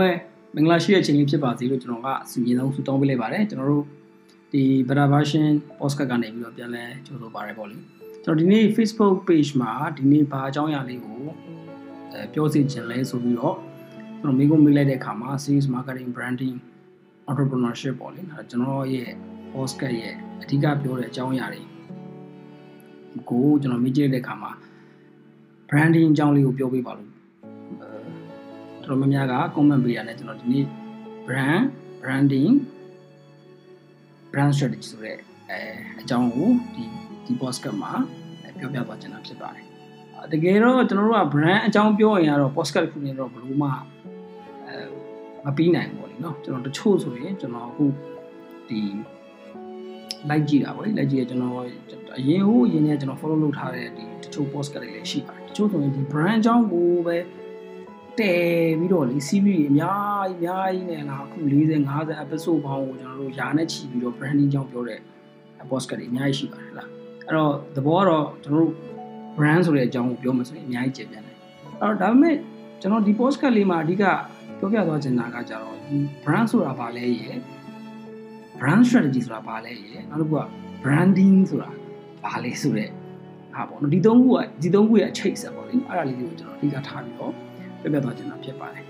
လုံးပဲမင်္ဂလာရှိတဲ့ချိန်လေးဖြစ်ပါစေလို့ကျွန်တော်ကစီရင်ဆုံးဆုတောင်းပေးလိုက်ပါတယ်ကျွန်တော်တို့ဒီ beta version podcast ကနေပြီးတော့ပြန်လဲကြိုဆိုပါရပေါ့လေကျွန်တော်ဒီနေ့ Facebook page မှာဒီနေ့ဘာအကြောင်းအရာလေးကိုအဲပြောစီခြင်းလဲဆိုပြီးတော့ကျွန်တော်မိကုန်းမေးလိုက်တဲ့အခါမှာ sales marketing branding entrepreneurship ပေါ့လေအဲကျွန်တော်ရဲ့ podcast ရဲ့အဓိကပြောတဲ့အကြောင်းအရာတွေကိုကျွန်တော်မေးကြည့်တဲ့အခါမှာ branding အကြောင်းလေးကိုပြောပြပါလို့ တော်တော်များများက comment ပေးရတယ်ကျွန်တော်ဒီနေ့ brand branding brand strategy ဆိုတဲ့အဲအကြောင်းကိုဒီဒီ podcast မှာပြောပြသွားချင်တာဖြစ်ပါတယ်တကယ်တော့ကျွန်တော်တို့က brand အကြောင်းပြောရင်ကတော့ podcast ခုနေတော့ဘလို့မှအဲမပြီးနိုင်ဘူးပေါ့လေနော်ကျွန်တော်တချို့ဆိုရင်ကျွန်တော်အခုဒီ like ကြည့်တာပေါ့လေ like ကြည့်ရကျွန်တော်အရင်ဟိုအရင်ကကျွန်တော် follow လုပ်ထားတဲ့ဒီတချို့ podcast တွေလည်းရှိပါတယ်တချို့ဆိုရင်ဒီ brand အကြောင်းကိုပဲ တဲပြီးတော့လေ CV တွေအများကြီးအများကြီးနဲ့လားအခု40 50 episode ပေါင်းကိုကျွန်တော်တို့ယာနဲ့ချီပြီးတော့ branding ကြောင်းပြောတဲ့ podcast တွေအများကြီးရှိပါတယ်လားအဲ့တော့သဘောကတော့ကျွန်တော်တို့ brand ဆိုတဲ့အကြောင်းကိုပြောမှဆိုရင်အများကြီးကျေပြန်တယ်အဲ့တော့ဒါပေမဲ့ကျွန်တော်ဒီ podcast လေးမှာအဓိကပြောပြသွားချင်တာကကြတော့ဒီ brand ဆိုတာဘာလဲရယ် brand strategy ဆိုတာဘာလဲရယ်နောက်တစ်ခုက branding ဆိုတာဘာလဲဆိုတဲ့ဟာပေါ့နော်ဒီသုံးခုကဒီသုံးခုရဲ့အချိတ်ဆက်ပေါ့လေအဲ့ဒါလေးကိုကျွန်တော်အဓိကထားပြီးတော့ ပြပြသွားချင်တာဖြစ်ပါတယ်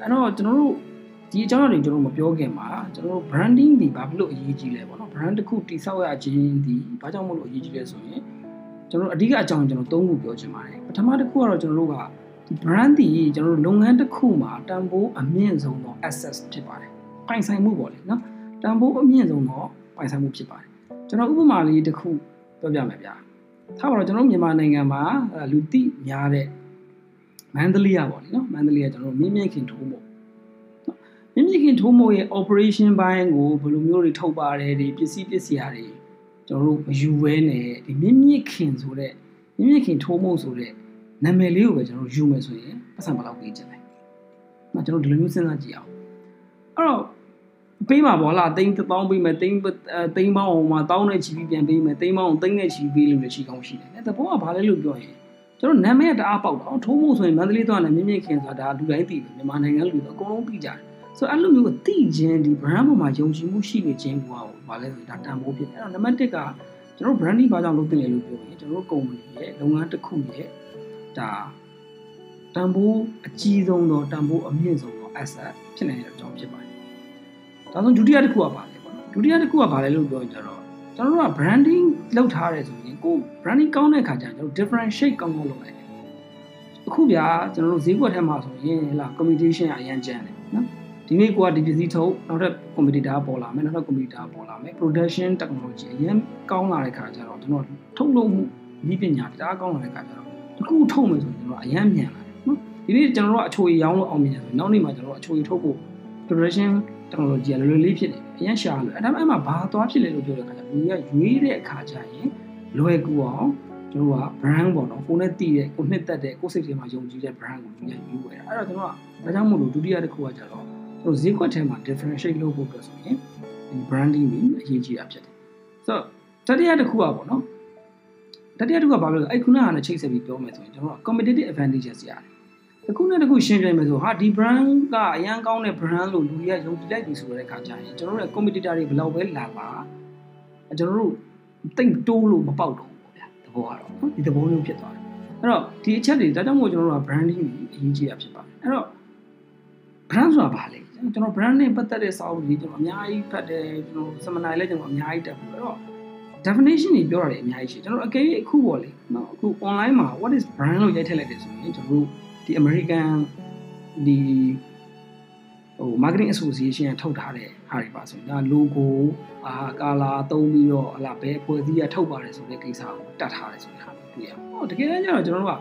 အဲ့တော့ကျွန်တော်တို့ဒီအကြောင်းအရာတွေကျွန်တော်မပြောခင်မှာကျွန်တော်တို့ branding ဒီဘာဖြစ်လို့အရေးကြီးလဲပေါ့နော် brand တစ်ခုတိဆောက်ရခြင်းဒီဘာကြောင့်မလို့အရေးကြီးလဲဆိုရင်ကျွန်တော်အဓိကအကြောင်းကျွန်တော်သုံးခုပြောချင်ပါတယ်ပထမတစ်ခုကတော့ကျွန်တော်တို့ကဒီ brand ဒီကျွန်တော်တို့လုပ်ငန်းတစ်ခုမှာတန်ဖိုးအမြင့်ဆုံးသော access ဖြစ်ပါတယ်ပိုင်ဆိုင်မှုပေါ့လေနော်တန်ဖိုးအမြင့်ဆုံးသောပိုင်ဆိုင်မှုဖြစ်ပါတယ်ကျွန်တော်ဥပမာလေးတစ်ခုပြောပြမယ်ဗျာထားပါတော့ကျွန်တော်မြန်မာနိုင်ငံမှာလူသိများတဲ့ မန္တလေးရပေါ့လေနော်မန္တလေးကကျွန်တော်မြင့်မြင့်ခင်ထိုးမို့မြင့်မြင့်ခင်ထိုးမို့ရဲ့ operation ဘိုင်းကိုဘယ်လိုမျိုးတွေထုတ်ပါတယ်ဒီပစ္စည်းပစ္စည်းရာတွေကျွန်တော်တို့မယူဘဲနဲ့ဒီမြင့်မြင့်ခင်ဆိုတဲ့မြင့်မြင့်ခင်ထိုးမို့ဆိုတဲ့နာမည်လေးကိုပဲကျွန်တော်ယူမယ်ဆိုရင်ပတ်စံဘယ်လောက်ပေးချင်လဲ။နော်ကျွန်တော်ဒီလိုမျိုးစဉ်းစားကြည့်အောင်။အဲ့တော့ပေးမှာပေါ့လားတိန်း1000ပေးမယ်တိန်းတိန်းပေါင်းအောင်မှာ1000နဲ့ချီပြီးပြန်ပေးမယ်တိန်းပေါင်းအောင်သိန်းနဲ့ချီပေးလို့လည်းချီကောင်းရှိတယ်။အဲတဘောကဘာလဲလို့ပြောရင် ကျွန်တော်နာမည်တအားပေါက်တော့ထိုးမို့ဆိုရင်မန္တလေးသွားနေမြင့်မြင့်ခင်ဆိုတာဒါလူတိုင်းသိတယ်မြန်မာနိုင်ငံလူတွေအကုန်လုံးသိကြတယ်ဆိုတော့အဲ့လိုမျိုးကိုသိခြင်းဒီ brand ပေါ်မှာယုံကြည်မှုရှိနေခြင်းကိုဘာလဲဆိုဒါတန်ဖိုးဖြစ်တယ်အဲ့တော့နံပါတ်1ကကျွန်တော် branding ဘာကြောင့်လုပ်တင်လဲလို့ပြောရင်ကျွန်တော်တို့ company ရဲ့လုပ်ငန်းတစ်ခုရဲ့ဒါတန်ဖိုးအကြီးဆုံးသောတန်ဖိုးအမြင့်ဆုံးသော asset ဖြစ်နေတဲ့အကြောင်းဖြစ်ပါတယ်ဒါဆိုဒုတိယတစ်ခုကဘာလဲပေါ့နော်ဒုတိယတစ်ခုကဘာလဲလို့ပြောရင်ကျတော့ ကျွန်တော်တို့က branding လုပ်ထားတယ်ဆိုရင်ကို branding ကောင်းတဲ့အခါကျရင်ကျွန်တော် differentiate ကောင်းကောင်းလုပ်လိုက်တယ်အခုဗျာကျွန်တော်တို့ဈေးကွက်ထဲမှာဆိုရင်ဟလာ competition အရင်ကျန်တယ်နော်ဒီနေ့ကိုကဒီပစ္စည်းထုတ်နောက်ထပ် competitor ပေါ်လာမယ်နောက်ထပ် competitor ပေါ်လာမယ် production technology အရင်ကောင်းလာတဲ့ခါကျတော့ကျွန်တော်ထုတ်လုပ်မှုဤပညာတရားကောင်းလာတဲ့ခါကျတော့တခုထုတ်မယ်ဆိုရင်ကျွန်တော်အရင်မြန်လာတယ်နော်ဒီနေ့ကျွန်တော်တို့အချိုရရောင်းလို့အောင်မြင်တယ်ဆိုနောက်နေ့မှာကျွန်တော်အချိုရထုတ်ဖို့ production technology ကလွယ်လွယ်လေးဖြစ်နေတယ်အရင်ရှာလို့အဲ့ဒါမှအဲ့မှာဘာသွားဖြစ်လဲလို့ပြောတဲ့ခါကျလူတွေကရွေးတဲ့အခါကျရင်လွယ်ကူအောင်ကျွန်တော်က brand ပေါ့နော်ကိုနဲ့တည်တဲ့ကိုနှစ်သက်တဲ့ကိုစိတ်ထဲမှာယုံကြည်တဲ့ brand ကိုသူကယူဝယ်တာအဲ့တော့ကျွန်တော်ကဒါကြောင့်မို့လို့ဒုတိယတစ်ခုကကျတော့ကျွန်တော်ဈေးကွက်ထဲမှာ differentiate လုပ်ဖို့အတွက်ဆိုရင်ဒီ branding ကြီးအရေးကြီးတာဖြစ်တယ်ဆိုတော့တတိယတစ်ခုကပေါ့နော်တတိယတစ်ခုကဘာလို့လဲအဲ့ခုနကလည်းချိတ်ဆက်ပြီးပြောမယ်ဆိုရင်ကျွန်တော်က competitive advantages ရတယ် တစ်ခုနဲ့တစ်ခုရှင်းပြမယ်ဆိုဟာဒီ brand ကအရန်ကောင်းတဲ့ brand လို့လူတွေကယုံကြည်လိုက်ပြီဆိုတဲ့အခါကျရင်ကျွန်တော်တို့ရဲ့ competitor တွေဘယ်လောက်ပဲလာပါကျွန်တော်တို့တိတ်တိုးလို့မပေါက်တော့ဘူးဗျာသဘောကတော့နော်ဒီသဘောမျိုးဖြစ်သွားတယ်အဲ့တော့ဒီအချက်တွေဒါကြောင့်မို့ကျွန်တော်တို့က branding ကိုအရေးကြီးတာဖြစ်ပါတယ်အဲ့တော့ brand ဆိုတာဘာလဲကျွန်တော် brand နဲ့ပတ်သက်တဲ့စာအုပ်တွေကျွန်တော်အများကြီးဖတ်တယ်ကျွန်တော် seminar လည်းကျွန်တော်အများကြီးတက်ဘူးအဲ့တော့ definition တွေပြောတာတွေအများကြီးရှိကျွန်တော်အကယ်၍အခုပေါ့လေနော်အခု online မှာ what is brand လို့ရိုက်ထည့်လိုက်တယ်ဆိုရင်ကျွန်တော်တို့ ဒီ American ဒီဟို marketing association ကထုတ်ထားတဲ့ဟာတွေပါဆိုရင်ဒါ logo အာ color သုံးပြီးတော့ဟလာဘယ်ဖွဲ့စည်းရထုတ်ပါတယ်ဆိုတဲ့ကိစ္စကိုတတ်ထားတယ်ဆိုတဲ့ဟာကိုတွေ့ရအောင်ဟောတကယ်တမ်းကျတော့ကျွန်တော်တို့က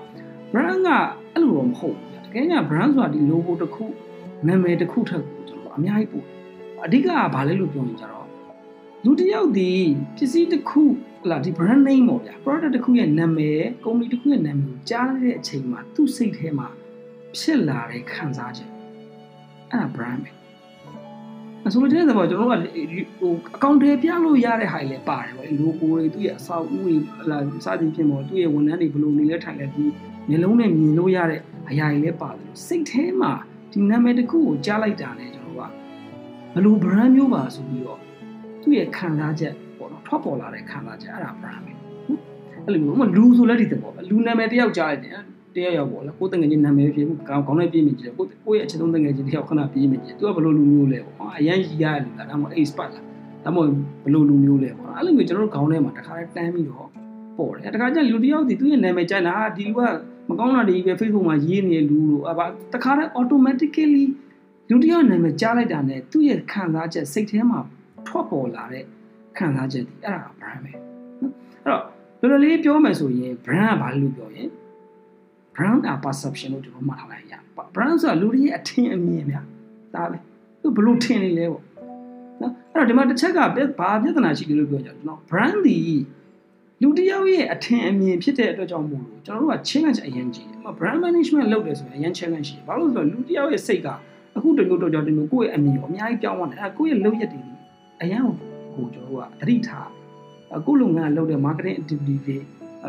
brand ကအဲ့လိုတော့မဟုတ်ဘူးတကယ်ကျ brand ဆိုတာဒီ logo တစ်ခုနာမည်တစ်ခုထက်ကိုကျွန်တော်အများကြီးပို့အဓိကကဘာလဲလို့ပြောရင်ကျတော့လူတစ်ယောက်ဒီပစ္စည်းတစ်ခုဟလာဒီ brand name ပေါ့ဗျာ product တစ်ခုရဲ့နာမည် company တစ်ခုရဲ့နာမည်ကိုကြားတဲ့အချိန်မှာသူ့စိတ်ထဲမှာ ဖြစ်လာတဲ့ခံစားချက်အဲ့ဒါ brand ပဲအဆိုတဲ့သဘောကျွန်တော်တို့ကဟိုအကောင့်တွေပြလို့ရတဲ့ဟာတွေလည်းပါတယ်ပေါ့လေ logo တွေသူ့ရဲ့အဆောက်အဦတွေဟလာစသည်ဖြင့်ပေါ့သူ့ရဲ့ဝန်ထမ်းတွေဘယ်လိုနေလဲထိုင်လဲဒီမျိုးလုံးနဲ့မြင်လို့ရတဲ့အရာတွေလည်းပါတယ်စိတ်ထဲမှာဒီနာမည်တစ်ခုကိုကြားလိုက်တာနဲ့ကျွန်တော်ကဘယ်လို brand မျိုးပါဆိုပြီးတော့သူ့ရဲ့ခံစားချက်ပေါ့နော်ထွက်ပေါ်လာတဲ့ခံစားချက်အဲ့ဒါ brand ပဲအဲ့လိုမျိုးမလူဆိုလည်းဒီတဲ့ပေါ့ပဲလူနာမည်တယောက်ကြားလိုက်တယ် တယောက်ရောက်ပေါ့လေကိုယ်တငယ်ချင်းနာမည်ဖြစ်ဘူးကောင်းကောင်းနဲ့ပြေးမြင်ကြည့်တယ်ကိုကိုရဲ့အချက်သုံးတငယ်ချင်းတယောက်ခဏပြေးမြင်ကြည့်သူကဘယ်လိုလူမျိုးလဲပေါ့အရန်ကြီးရတယ်လူလားဒါမှမဟုတ် expert လားဒါမှမဟုတ်ဘယ်လိုလူမျိုးလဲပေါ့အဲ့လိုမျိုးကျွန်တော်တို့ခေါင်းထဲမှာတခါတည်းတန်းပြီးတော့ပေါ်တယ်တခါကျလူတယောက်ဒီသူ့ရဲ့နာမည်ကြိုက်တာဟာဒီလူကမကောင်းတာတွေပဲ Facebook မှာရေးနေတဲ့လူလို့အပါတခါတည်း automatically လူတယောက်နာမည်ကြားလိုက်တာနဲ့သူ့ရဲ့ခံစားချက်စိတ်ထဲမှာထွက်ပေါ်လာတဲ့ခံစားချက်ဒီအဲ့ဒါက brand ပဲနော်အဲ့တော့လောလောလေးပြောမယ်ဆိုရင် brand ကဘာလို့ပြောရင် brand က perception လို့ကျွန်တော်မှတ်ထားလိုက်ရ brand ဆိုတာလူတွေရဲ့အထင်အမြင်များဒါပဲသူဘလို့ထင်နေလဲပေါ့နော်အဲ့တော့ဒီမှာတစ်ချက်ကဘာပြဿနာရှိတယ်လို့ပြောကြတယ်နော် brand ဒီလူတယောက်ရဲ့အထင်အမြင်ဖြစ်တဲ့အတွက်ကြောင့်မို့လို့ကျွန်တော်တို့က challenge အရင်ကြီးတယ်။ brand management လုပ်တယ်ဆိုရင်အရင် challenge ရှိတယ်။ဘာလို့လဲဆိုတော့လူတယောက်ရဲ့စိတ်ကအခုတမျိုးတော့ကြောင့်တမျိုးကိုယ့်ရဲ့အမြင်ကိုအများကြီးပြောင်းသွားတယ်။အဲကိုယ့်ရဲ့လုပ်ရက်တွေအရင်ကိုကျွန်တော်တို့ကသတိထားအခုလုပ်ငန်းလုပ်တဲ့ marketing activity တွေ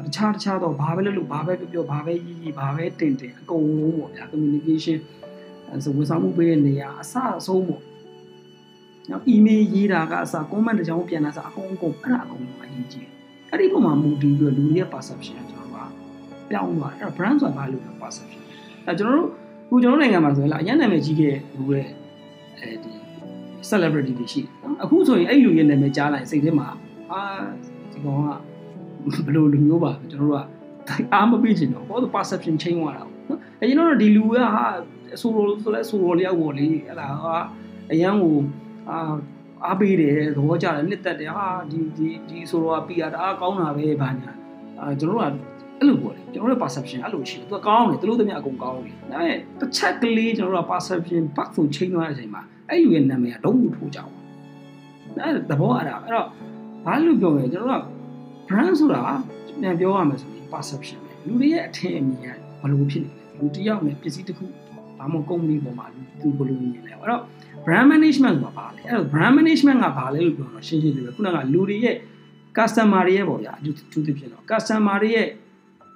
တခြားတခြားတော့ဘာပဲလုပ်လို့ဘာပဲပြောပြောဘာပဲရေးရေးဘာပဲတင်တင်အကုန်လုံးပေါ့ဗျာ communication ဆိုဝန်ဆောင်မှုပေးတဲ့နေရာအစအဆုံးပေါ့။နောက် email ရေးတာကအစ comment တစ်ကြောင်းပြန်လာစအကုန်အကုန်အဲ့ဒါအကုန်လုံးအရေးကြီးတယ်။အဲ့ဒီပုံမှာမူတည်ပြီးတော့လူတွေရဲ့ perception ကကျွန်တော်တို့ကပြောင်းသွားတယ်။အဲ့ brand ဆိုတာဘာလို့လဲ perception ။အဲကျွန်တော်တို့ခုကျွန်တော်နိုင်ငံမှာဆိုရင်လားအရင်နာမည်ကြီးခဲ့လူတွေအဲဒီ celebrity တွေရှိတယ်နော်။အခုဆိုရင်အဲ့လူရဲ့နာမည်ကြားလိုက်စိတ်ထဲမှာအာဒီကောင်က ဘယ်လိုလူမျိုးပါကျွန်တော်တို့ကအားမပေးချင်တော့ဘာလို့ perception change သွားတာနော်။အဲကျွန်တော်တို့ဒီလူကဟာဆိုလိုဆိုလဲဆိုလိုလျောက်ပေါ်လေဟလာဟာအရန်ကိုအာအားပေးတယ်သဘောကျတယ်နှစ်သက်တယ်ဟာဒီဒီဒီဆိုတော့ PR တအားကောင်းတာပဲဘာညာအာကျွန်တော်တို့ကအဲ့လိုပေါ့လေကျွန်တော်တို့ perception အဲ့လိုရှိတယ်သူကကောင်းတယ်သူတို့တည်းအကုန်ကောင်းတယ်ဒါပေမဲ့တစ်ချက်ကလေးကျွန်တော်တို့က perception back ဆိုချိန်သွားတဲ့အချိန်မှာအဲ့လူရဲ့နာမည်ကတော့ထိုးကြအောင်အဲ့သဘောအဲ့ဒါအဲ့တော့ဘာလို့ပြောလဲကျွန်တော်တို့က brand ဆိုတာပြန်ပြောရမယ်ဆိုရင် perception ပဲလူတွေရဲ့အထင်အမြင်ကဘယ်လိုဖြစ်နေလဲလူတစ်ယောက်နဲ့ပစ္စည်းတစ်ခုဘာမှကုမ္ပဏီပေါ်မှာသူဘယ်လိုမြင်လဲအဲ့တော့ brand management ကဘာလဲအဲ့တော့ brand management ကဘာလဲလို့ပြောတော့ရှင်းရှင်းလေးပဲခုနကလူတွေရဲ့ customer တွေရဲ့ပေါ့ဗျာအထူးသဖြင့်တော့ customer တွေရဲ့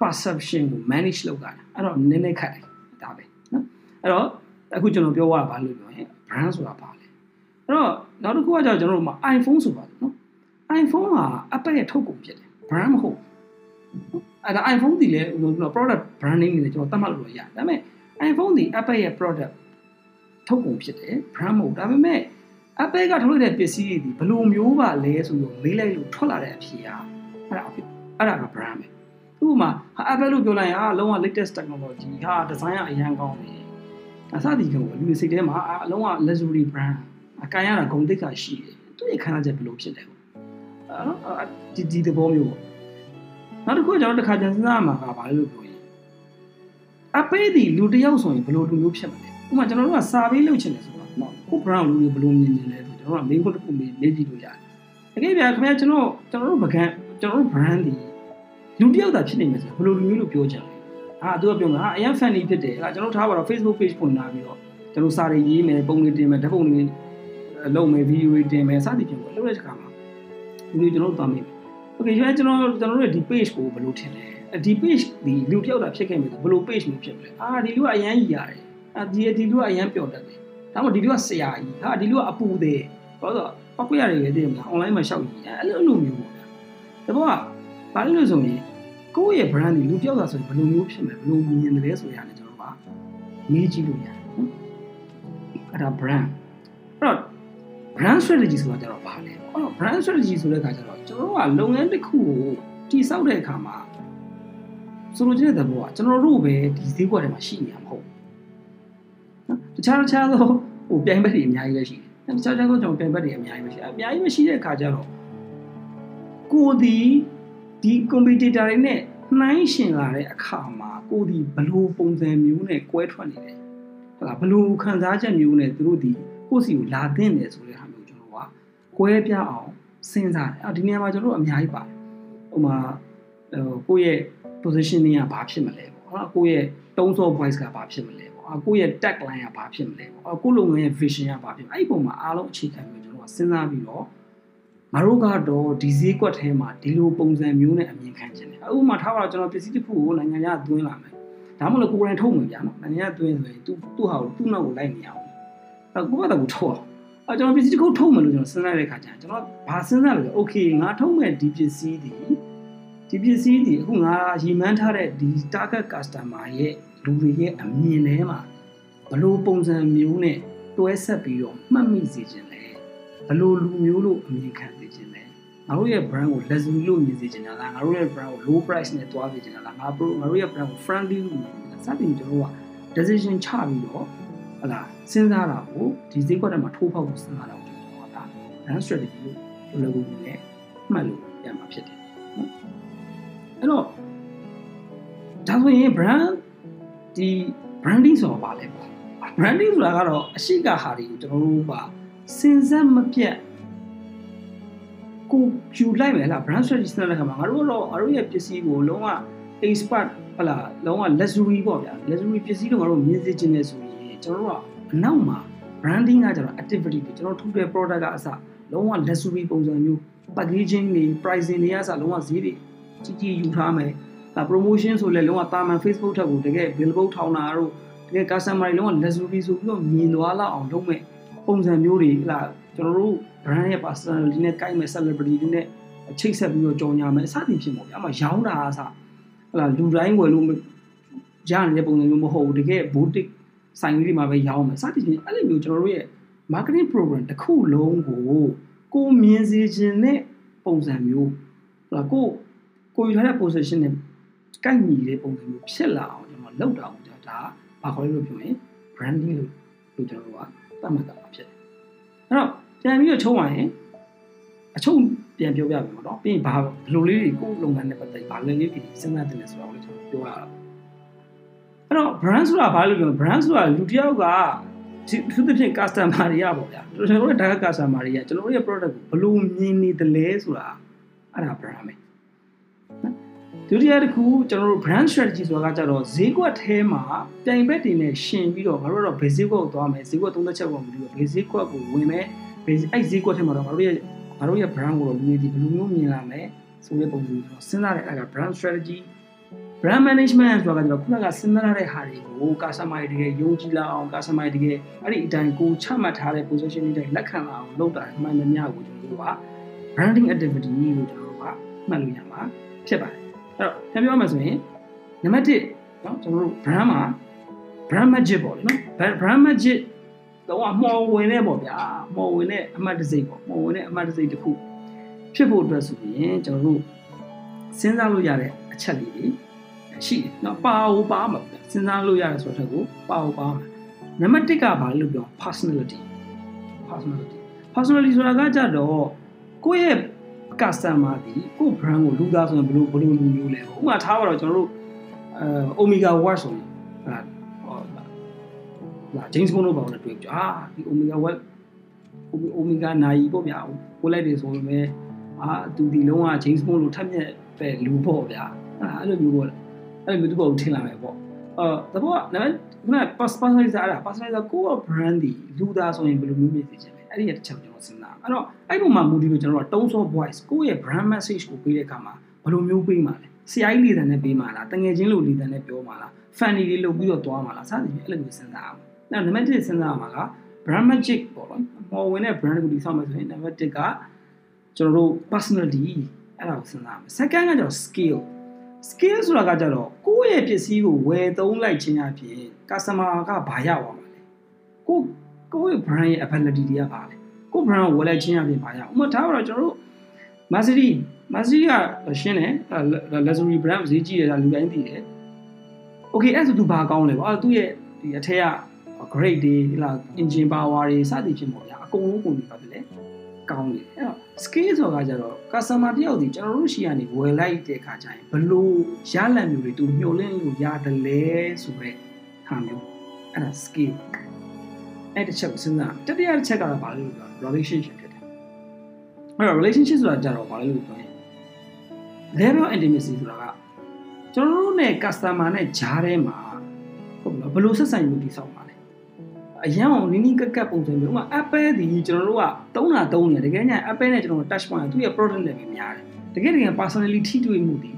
perception ကို manage လုပ်တာအဲ့တော့နည်းနည်းခက်တယ်ဒါပဲနော်အဲ့တော့အခုကျွန်တော်ပြောရတာဘာလို့ပြောရင် brand ဆိုတာဘာလဲအဲ့တော့နောက်တစ်ခုကကျတော့ကျွန်တော်တို့မှာ iPhone ဆိုပါတယ်နော် iPhone က Apple ရဲ့ထုတ်ကုန်ဖြစ်တယ် brand မဟုတ်အဲ့ဒါ iPhone ဒီလေကျွန်တော် product branding နေကျွန်တော်သတ်မှတ်လို့ရတယ်ဒါပေမဲ့ iPhone ဒီ Apple ရဲ့ product ထုတ်ကုန်ဖြစ်တယ် brand မဟုတ်ဒါပေမဲ့ Apple ကထုတ်လိုက်တဲ့ပစ္စည်းတွေဒီဘယ်လိုမျိုးပါလဲဆိုတော့မေးလိုက်လို့ထွက်လာတဲ့အဖြေကအဲ့ဒါအဖြစ်အဲ့ဒါက brand ပဲဥပမာ Apple လို့ပြောလိုက်ရင်ဟာလုံးဝ latest technology ဟာ design ကအရန်ကောင်းတယ်အစသည်ကလူတွေစိတ်ထဲမှာအလုံးဝ luxury brand အကန်ရတာဂုဏ်သိက္ခာရှိတယ်သူ့ရဲ့ခန္ဓာချက်ဘယ်လိုဖြစ်လဲ ပေါ့အဲ့ဒီဒီသဘောမျိုးပေါ့နောက်တစ်ခုကျွန်တော်တစ်ခါကျန်စဉ်းစားမှာကဘာလဲလို့ပြောရင်အပေးဒီလူတယောက်ဆိုရင်ဘယ်လိုလူမျိုးဖြစ်မလဲဥပမာကျွန်တော်တို့ကစာပေးလုပ်ချင်တယ်ဆိုတော့နော်ကို brand လူတွေဘယ်လိုမြင်နေလဲဆိုကျွန်တော်တို့က main တစ်ခုမေးမေးကြည့်လို့ရတယ်တကယ်ပြခင်ဗျာကျွန်တော်ကျွန်တော်တို့ပကံကျွန်တော်တို့ brand ဒီလူတယောက်သာဖြစ်နေမယ်ဆိုဘယ်လိုလူမျိုးလို့ပြောကြလဲဟာသူကပြောမှာဟာအရင် fan နေဖြစ်တယ်ဟာကျွန်တော်ထားပါတော့ Facebook page ဖွင့်လာပြီးတော့ကျွန်တော်စာတွေရေးမယ်ပုံတွေတင်မယ်ဓာတ်ပုံတွေလုပ်မယ်ဗီဒီယိုတွေတင်မယ်စသည်ဖြင့်ပေါ့လုပ်တဲ့အခါမှာ ဒီလိုကျွန်တော်တို့သွားမိတယ်။ Okay ရွှေကျွန်တော်ကျွန်တော်တို့ဒီ page ကိုဘယ်လိုထင်လဲ။ဒီ page ဒီလူတယောက်တာဖြစ်ခဲ့မယ်ဆိုဘယ်လို page မျိုးဖြစ်မလဲ။အာဒီလူကအရန်ကြီးရတယ်။အာဒီဒီလူကအရန်ပျော်တတ်တယ်။ဒါမှမဟုတ်ဒီလူကဆရာကြီး။ဟာဒီလူကအပူသေး။ဘာလို့ဆိုပောက်ကွက်ရတယ်ပဲသိရမလား။ online မှာရှောက်ကြီး။အဲ့လိုလိုမျိုးပေါ့ဗျာ။တဘောကဘာလို့ဆိုရင်ကိုယ့်ရဲ့ brand ဒီလူတယောက်တာဆိုရင်ဘယ်လိုမျိုးဖြစ်မလဲ။ဘယ်လိုမြင်တယ်လဲဆိုရတယ်ကျွန်တော်ကမေးကြည့်လို့ရတယ်နော်။အဲ့ဒါ brand အဲ့တော့ brand strategy ဆိုတာကျတော့ဘာလဲအဲ့တော့ brand strategy ဆိုတဲ့အခါကျတော့ကျွန်တော်တို့ကလုပ်ငန်းတစ်ခုကိုတည်ဆောက်တဲ့အခါမှာဆိုလိုချင်တဲ့သဘောကကျွန်တော်တို့ပဲဒီဈေးကွက်ထဲမှာရှိနေမှာမဟုတ်နော်တခြားတခြားသောဟိုပြိုင်ဘက်တွေအများကြီးပဲရှိတယ်တခြားတခြားသောကျွန်တော်ပြိုင်ဘက်တွေအများကြီးပဲရှိတယ်အများကြီးပဲရှိတဲ့အခါကျတော့ကိုဒီဒီ competitor တွေနဲ့နှိုင်းရှင်လာတဲ့အခါမှာကိုဒီဘလို့ပုံစံမျိုးနဲ့ကွဲထွက်နေတယ်ဟုတ်လားဘလို့ခံစားချက်မျိုးနဲ့သူတို့ဒီ ကိုယ့်စီကိုလာသင့်တယ်ဆိုတဲ့ဟာမျိုးကျွန်တော်ကကွဲပြားအောင်စဉ်းစားတယ်အဲ့ဒီနေရာမှာကျွန်တော်တို့အများကြီးပါတယ်ဟိုမှာဟိုကိုယ့်ရဲ့ positioning ကဘာဖြစ်မလဲပေါ့နော်ကိုယ့်ရဲ့တုံးစော voice ကဘာဖြစ်မလဲပေါ့ကိုယ့်ရဲ့ tagline ကဘာဖြစ်မလဲပေါ့ကိုယ့်လုပ်ငန်းရဲ့ vision ကဘာဖြစ်အဲ့ဒီပုံမှာအားလုံးအခြေခံပြီးကျွန်တော်ကစဉ်းစားပြီးတော့ငါတို့ကတော့ဒီဈေးကွက်ထဲမှာဒီလိုပုံစံမျိုးနဲ့အမြင်ခံချင်တယ်ဥပမာထားပါတော့ကျွန်တော်ပစ္စည်းတစ်ခုကိုနိုင်ငံခြားသွင်းလာမယ်ဒါမှမဟုတ်ကိုယ်တိုင်ထုတ်မယ်ဗျာနော်နိုင်ငံသွင်းဆိုရင် तू သူ့ဟာကိုသူ့နောက်ကိုလိုက်နေအောင်အဲ့ ကိုယ့်ဘာသာကိုထုတ်အောင်အဲကျွန်တော်ပစ္စည်းတစ်ခုထုတ်မယ်လို့ကျွန်တော်စဉ်းစားတဲ့အခါကျရင်ကျွန်တော်ဘာစဉ်းစားလဲ okay ငါထုတ်မယ်ဒီပစ္စည်းဒီဒီပစ္စည်းဒီအခုငါရီမန်းထားတဲ့ဒီ target customer ရဲ့လူတွေရဲ့အမြင်ထဲမှာဘလို့ပုံစံမျိုးနဲ့တွဲဆက်ပြီးတော့မှတ်မိစေခြင်းလဲဘလို့လူမျိုးလို့အမြင်ခံစေခြင်းလဲငါတို့ရဲ့ brand ကို luxury လို့မြင်စေခြင်းလားငါတို့ရဲ့ brand ကို low price နဲ့တွားစေခြင်းလားငါတို့ငါတို့ရဲ့ brand ကို friendly လို့မြင်စေခြင်းလားစသဖြင့်ကျွန်တော်တို့က decision ချပြီးတော့ ဟလာစဉ်းစားတာကိုဒီဈေးကွက်ထဲမှာထိုးဖောက်ဖို့စဉ်းစားတာကိုကျွန်တော်ကဒါ brand strategy လို့ပြောလို့ကိုလည်းမှတ်လို့ရမှာဖြစ်တယ်နော်အဲ့တော့ဒါဆိုရင် brand ဒီ branding ဆိုတာဘာလဲပေါ့ branding ဆိုတာကတော့အရှိကဟာတွေကိုကျွန်တော်တို့ကစဉ်ဆက်မပြတ်ကိုယူလိုက်မယ်လား brand strategy စဉ်းစားတဲ့အခါမှာငါတို့ကတော့ငါတို့ရဲ့ပစ္စည်းကိုလုံးဝ expert ဟလာလုံးဝ luxury ပေါ့ဗျာ luxury ပစ္စည်းတွေငါတို့မြင်စေချင်တယ်ဆိုရင် ကျွန်တော်တို့ကအနောက်မှာ branding ကကျတော့ activity တွေကျွန်တော်ထုတ်တဲ့ product ကအစလုံးဝ luxury ပုံစံမျိုး packaging တွေ pricing တွေကအစလုံးဝဈေးတွေကြီးကြီးယူထားမယ်ဒါ promotion ဆိုလဲလုံးဝတာမန် Facebook ထက်ကိုတကယ် billboard ထောင်တာတို့တကယ် customer တွေလုံးဝ luxury ဆိုပြီးတော့မြင်သွားလောက်အောင်လုပ်မဲ့ပုံစံမျိုးတွေဟလာကျွန်တော်တို့ brand ရဲ့ personality နဲ့ကိုက်မဲ့ celebrity တွေနဲ့ချိတ်ဆက်ပြီးတော့ကြော်ညာမယ်အစသည်ဖြစ်ပေါ့ဗျာအမှရောင်းတာအစဟလာလူတိုင်းဝယ်လို့ရနေတဲ့ပုံစံမျိုးမဟုတ်ဘူးတကယ် boutique ဆိုင်လေးတွေမှာပဲရောင်းမယ်စသဖြင့်အဲ့လိုမျိုးကျွန်တော်တို့ရဲ့ marketing program တစ်ခုလုံးကိုကိုမြင်စေခြင်းနဲ့ပုံစံမျိုးဟလာကိုကိုယူထားတဲ့ position နဲ့ကိုက်ညီတဲ့ပုံစံမျိုးဖြစ်လာအောင်ကျွန်တော်လုပ်တာအောင်ဒါဒါဘာခေါ်လဲလို့ပြောရင် branding လို့လို့ကျွန်တော်တို့ကသတ်မှတ်တာဖြစ်တယ်အဲ့တော့ပြန်ပြီးတော့ချုံးရရင်အချုံပြန်ပြောပြပြီပေါ့နော်ပြီးရင်ဘာဘယ်လိုလေးတွေကိုလုပ်ငန်းနဲ့ပတ်သက်ဘာလဲလေးတွေစဉ်းစားတယ်လဲဆိုတော့လည်းကျွန်တော်ပြောရအောင် အဲ့တော့ brand ဆိုတာဘာလို့ပြော brand ဆိုတာလူတစ်ယောက်ကသူသဖြင့် customer တွေကပေါ့ဗျာကျွန်တော်တို့ target customer တွေကကျွန်တော်တို့ရဲ့ product ကိုဘယ်လိုမြင်နေတယ်လဲဆိုတာအဲ့ဒါ brand ပဲဒုတိယတစ်ခုကျွန်တော်တို့ brand strategy ဆိုတာကကြတော့ဈေးကွက်ထဲမှာပြိုင်ဘက်တွေနဲ့ရှင်ပြီးတော့ငါတို့ကတော့ဘယ်ဈေးကွက်ကိုသွားမယ်ဈေးကွက်သုံးသက်ချက်ကိုမပြီးတော့ဘယ်ဈေးကွက်ကိုဝင်မယ်ဘယ်အဲ့ဈေးကွက်ထဲမှာတော့ငါတို့ရဲ့ငါတို့ရဲ့ brand ကိုတော့လူတွေဒီဘယ်လိုမျိုးမြင်လာမယ်ဆိုတဲ့ပုံစံမျိုးစဉ်းစားတဲ့အဲ့ဒါ brand strategy brand management ဆိုတာကကျွန်တော်ခုနကစဉ်းစားရတဲ့ဟာတွေကို customer တွေတကယ်ယုံကြည်လာအောင် customer တွေတကယ်အဲ့ဒီအတိုင်းကိုချမှတ်ထားတဲ့ position တွေတိုင်းလက်ခံလာအောင်လုပ်တာအမှန်တမျှကိုကျွန်တော်တို့က branding activity လို့ကျွန်တော်တို့ကမှတ်လို့ရမှာဖြစ်ပါတယ်အဲ့တော့ပြန်ပြောမှဆိုရင်နံပါတ်1เนาะကျွန်တော်တို့ brand မှာ brand magic ပေါ့လေနော် brand magic တော့မော်ဝင်နေပေါ့ဗျာမော်ဝင်တဲ့အမှတ်တစိတ်ပေါ့မော်ဝင်တဲ့အမှတ်တစိတ်တစ်ခုဖြစ်ဖို့အတွက်ဆိုရင်ကျွန်တော်တို့စဉ်းစားလို့ရတဲ့အချက်လေးတွေ ရှိတယ်နော်ပါဟိုပါမှာစဉ်းစားလို့ရတယ်ဆိုတော့ကိုပါဟိုပါမှာနံပါတ်1ကဘာလို့ပြော personality personality personality ဆိုတာကကြတော့ကိုယ့်ရဲ့ customer ဒီကိုယ့် brand ကိုလူသားဆိုရင်ဘယ်လိုဘယ်လိုလူမျိုးလဲဥပမာထားပါတော့ကျွန်တော်တို့အဲ Omega Watch ဆိုရင်ဟာလာ James Bond တို့ဘာလို့တွေ့ကြအာဒီ Omega Watch Omega နိုင်ပေါ့ဗျာကိုလိုက်တယ်ဆိုရင်အာသူဒီလုံးဝ James Bond လိုထက်မြက်ပဲလူပေါ့ဗျာအဲ့လိုမျိုးပေါ့ အဲ့လိုမျိုးသူ့ကိုထင်လာမယ်ပေါ့အာတဘောကနံပါတ်ခုန personalizer အဲ့ဒါ personalizer ကိုယ့် brand ဒီလူသားဆိုရင်ဘယ်လိုမျိုးမြင်သိချင်လဲအဲ့ဒီတစ်ချက်ကျွန်တော်စဉ်းစားအဲ့တော့အဲ့ပုံမှာမူတည်လို့ကျွန်တော်က tone of voice ကိုယ့်ရဲ့ brand message ကိုပေးတဲ့အခါမှာဘယ်လိုမျိုးပေးမှာလဲဆရာကြီးလေးတန်နဲ့ပေးမှာလားတငယ်ချင်းလိုလေးတန်နဲ့ပြောမှာလား funny လေးလုပ်ပြီးတော့သွားမှာလားစသဖြင့်အဲ့လိုမျိုးစဉ်းစားအောင်အဲ့နံပါတ်1စဉ်းစားမှာက brand magic ပေါ့နော်ပေါ်ဝင်တဲ့ brand ကိုတည်ဆောက်မယ်ဆိုရင်နံပါတ်1ကကျွန်တော်တို့ personality အဲ့ဒါကိုစဉ်းစားမယ် second ကကျတော့ skill skill ဆိုတာကကြတော့ ကိုယ့်ရဲ့ပစ္စည်းကိုဝယ်သုံးလိုက်ခြင်းအပြင် customer ကဘာရပါမှာလဲကိုကိုယ့်ရဲ့ brand ရဲ့ ability တွေကဘာလဲကိုယ့် brand ကိုဝယ်လိုက်ခြင်းအပြင်ဘာရဥပမာထားပါတော့ကျွန်တော်တို့ Mercedes Mercedes ကရှင်းတယ် luxury brand ဈေးကြီးတယ်ဒါလူတိုင်းသိတယ် okay အဲ့ဆိုသူဘာကောင်းလဲပေါ့အဲ့သူ့ရဲ့ဒီအထက်က grade တွေဟလာ engine power တွေစသည်ဖြင့်ပေါ့ဗျာအကုန်လုံးကုန်ပြီပါပဲလေ ကောင်းတယ်အဲ့တော့ scale ဆိုတာကကြတော့ customer တယောက်ဒီကျွန်တော်တို့ရှိကနေဝယ်လိုက်တဲ့ခါကျရင်ဘလို့ရလန့်မျိုးတွေသူမျှော်လင့်လို့ရတယ်လဲဆိုတော့ဟာမျိုးအဲ့ဒါ scale အဲ့တစ်ချက်ကိုစဉ်းစားတတိယတစ်ချက်ကတော့ဘာလဲလို့ပြော relationship ဖြစ်တယ်အဲ့တော့ relationship ဆိုတာကြတော့ဘာလဲလို့ပြောရင် level of intimacy ဆိုတာကကျွန်တော်တို့နဲ့ customer နဲ့ဂျားထဲမှာဟုတ်လားဘလို့ဆက်ဆံမှုတိဆောက်ပါလဲ အရန်အောင်နီးနီးကက်ကက်ပုံစံမျိုးဥပမာ Apple ဒီကျွန်တော်တို့ကတုံးတာတုံးနေတယ်တကယ်ညာ Apple နဲ့ကျွန်တော် touch point သူ့ရဲ့ product နဲ့ပဲများတယ်တကယ်တကယ် personality ထိတွေ့မှုဒီ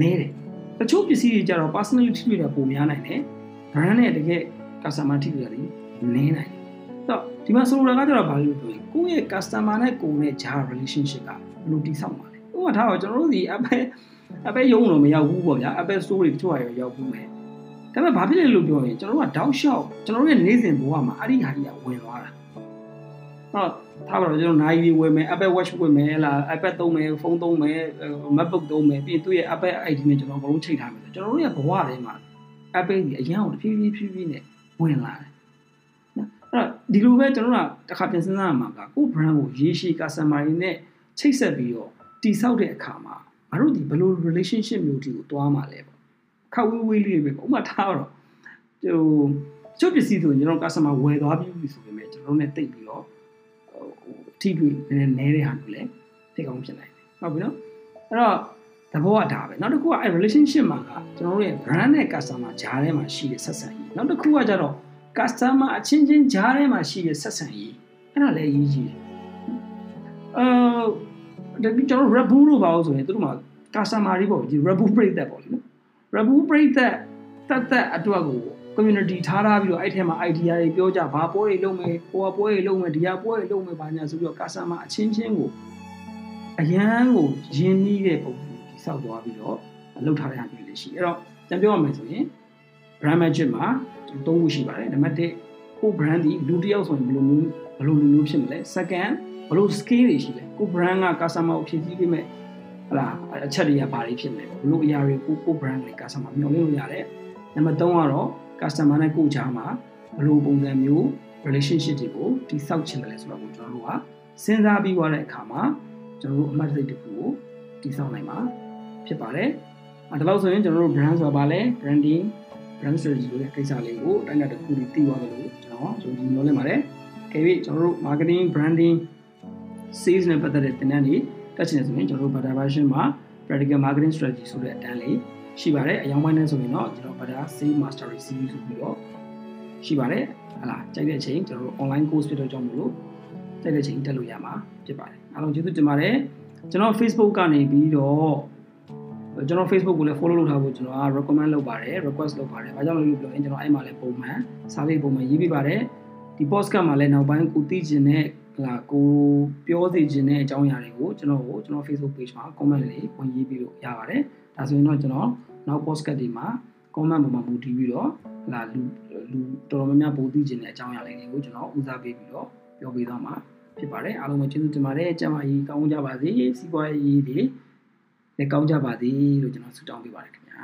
နည်းတယ်တတချို့ပစ္စည်းတွေကြတော့ personality တွေပုံများနိုင်တယ် brand နဲ့တကယ် customer ထိတွေ့ရတယ်နင်းနိုင်တယ်။ဆိုတော့ဒီမှာဆိုလိုတာကကြတော့ဘာလို့ပြောရင်ကိုယ့်ရဲ့ customer နဲ့ကိုယ်နဲ့ဂျာ relationship ကဘယ်လိုတည်ဆောက်မှာလဲ။ဥပမာထားတော့ကျွန်တော်တို့ဒီ Apple Apple ရုံးတော့မရောက်ဘူးပေါ့ဗျာ Apple Store တွေတချို့ဟာရောရောက်ဘူးမယ်။ ဒါပေမဲ့ဘာဖြစ်လဲလို့ပြောရင်ကျွန်တော်တို့ကတောက်လျှောက်ကျွန်တော်တို့ရဲ့နေ့စဉ်ဘဝမှာအဲ့ဒီဟာကြီးကဝင်သွားတာ။ဟောထားပါတော့ကျွန်တော်နိုင်ပြီးဝယ်မယ် Apple Watch ဝယ်မယ်လား iPad သုံးမယ်ဖုန်းသုံးမယ် MacBook သုံးမယ်ပြီးရင်သူ့ရဲ့ Apple ID နဲ့ကျွန်တော်ဘလုံးချိန်ထားမယ်ကျွန်တော်တို့ရဲ့ဘဝထဲမှာ Apple ကြီးအရင်ကတဖြည်းဖြည်းဖြည်းဖြည်းနဲ့ဝင်လာတယ်နော်အဲ့တော့ဒီလိုပဲကျွန်တော်တို့ကတစ်ခါပြန်စဉ်းစားရမှာကကိုယ့် brand ကိုရေရှည် customer တွေနဲ့ချိတ်ဆက်ပြီးတော့တည်ဆောက်တဲ့အခါမှာငါတို့ဒီဘယ်လို relationship မျိုးတီကိုတွားမှာလဲပေါ့ ခက်ဝေးဝေးလေးပဲပေါ့ဥပမာထားတော့ဟိုချုပ်ပစ္စည်းဆိုရင်ကျွန်တော် customer ဝယ်သွားပြီဆိုပေမဲ့ကျွန်တော်တို့ ਨੇ တိတ်ပြီးတော့ဟိုထိတွေ့နည်းနည်းတဲ့ဟာမျိုးလဲသိကောင်းဖြစ်နိုင်တယ်ဟုတ်ပြီနော်အဲ့တော့သဘောကဒါပဲနောက်တစ်ခုကအဲ relationship မှာကကျွန်တော်တို့ရဲ့ brand နဲ့ customer ကြားထဲမှာရှိတဲ့ဆက်ဆံရေးနောက်တစ်ခုကကြတော့ customer အချင်းချင်းကြားထဲမှာရှိတဲ့ဆက်ဆံရေးအဲ့ဒါလည်းအရေးကြီးတယ်အာဒါကျွန်တော် Rabu လို့ပါလို့ဆိုရင်သူတို့မှာ customer တွေပေါ့ဒီ Rabu ပြိသက်ပေါ့လေနော် Rabu ပြိသက်တက်တက်အတွက်ကို community ထားထားပြီးတော့အဲ့ထဲမှာ idea တွေပြောကြဘာပွဲတွေလုပ်မယ်ဟိုပွဲတွေလုပ်မယ်ဒီဟာပွဲတွေလုပ်မယ်ဘာညာဆိုပြီးတော့ customer အချင်းချင်းကိုအရန်ကိုယဉ်နီးတဲ့ပုံစံတိဆောက်သွားပြီးတော့လုပ်ထားတဲ့ဟာမျိုးတွေရှိအဲ့တော့ပြန်ပြောရမယ်ဆိုရင် brand magic မှာသုံးခုရှိပါတယ်နံပါတ်1ကို brand ဒီလူတစ်ယောက်ဆိုရင်ဘယ်လိုမျိုးဘယ်လိုလူမျိုးဖြစ်မလဲ second ဘယ်လို scale တွေရှိလဲကို brand က customer ကိုဖြည့်ဆည်းပေးမယ် ဟလာအချက်တွေကဘာတွေဖြစ်မလဲဘယ်လိုအရာတွေကိုကို brand တွေ customer မျှော်လင့်လို့ရတယ်နံပါတ်3ကတော့ customer နဲ့ကိုကြားမှာဘယ်လိုပုံစံမျိုး relationship တွေကိုတိဆောက်ချင်တယ်လဲဆိုတော့ကိုကျွန်တော်တို့ကစဉ်းစားပြီးသွားတဲ့အခါမှာကျွန်တော်တို့အမှတ်တရတစ်ခုကိုတိဆောက်နိုင်မှာဖြစ်ပါတယ်။အဲဒါလို့ဆိုရင်ကျွန်တော်တို့ brand ဆိုတာဘာလဲ branding brand strategy ဆိုတဲ့ကိစ္စလေးကိုအတိုင်းအတာတစ်ခုပြီးသိသွားတယ်လို့ကျွန်တော်ယုံကြည်မျှော်လင့်ပါတယ်။ခေပြီးကျွန်တော်တို့ marketing branding sales နဲ့ပတ်သက်တဲ့သင်တန်းတွေ တက်ချင်တယ်ဆိုရင်ကျွန်တော်တို့ Bata version မှာ practical marketing strategy ဆိုတဲ့အတန်းလေးရှိပါတယ်အယောင်ပိုင်းနဲ့ဆိုရင်တော့ကျွန်တော် Bata sales mastery series ဆိုပြီးတော့ရှိပါတယ်ဟလာကြိုက်တဲ့အချိန်ကျွန်တော်တို့ online course ဖြစ်တော့ကြောင့်မလို့ကြိုက်တဲ့အချိန်တက်လို့ရမှာဖြစ်ပါတယ်အားလုံးကျေးဇူးတင်ပါတယ်ကျွန်တော် Facebook ကနေပြီးတော့ကျွန်တော် Facebook ကိုလည်း follow လုပ်ထားဖို့ကျွန်တော်က recommend လုပ်ပါတယ် request လုပ်ပါတယ်။ဘာကြောင့်လဲလို့ပြောရင်ကျွန်တော်အဲ့မှာလည်းပုံမှန်စာပေပုံမှန်ရေးပြပါတယ်။ဒီ podcast မှာလည်းနောက်ပိုင်းကိုသိချင်တဲ့ဟ လာကိုပြောသိချင်တဲ့အကြောင်းအရာတွေကိုကျွန်တော်ကိုကျွန်တော် Facebook page မှာ comment လေးဝင်ရေးပြီးလို့ရပါတယ်။ဒါဆိုရင်တော့ကျွန်တော်နောက် podcast တွေမှာ comment ပေါ်မှာမူတည်ပြီးတော့ဟလာလူလူတော်တော်များများပိုသိချင်တဲ့အကြောင်းအရာလေးတွေကိုကျွန်တော်ဦးစားပေးပြီးတော့ပြောပေးသွားမှာဖြစ်ပါတယ်အားလုံးပဲကျေးဇူးတင်ပါတယ်ကျမ်းမာရေးကောင်းကြပါစေစီးပွားရေးတွေလည်းကောင်းကြပါစေလို့ကျွန်တော်ဆုတောင်းပေးပါတယ်ခင်ဗျာ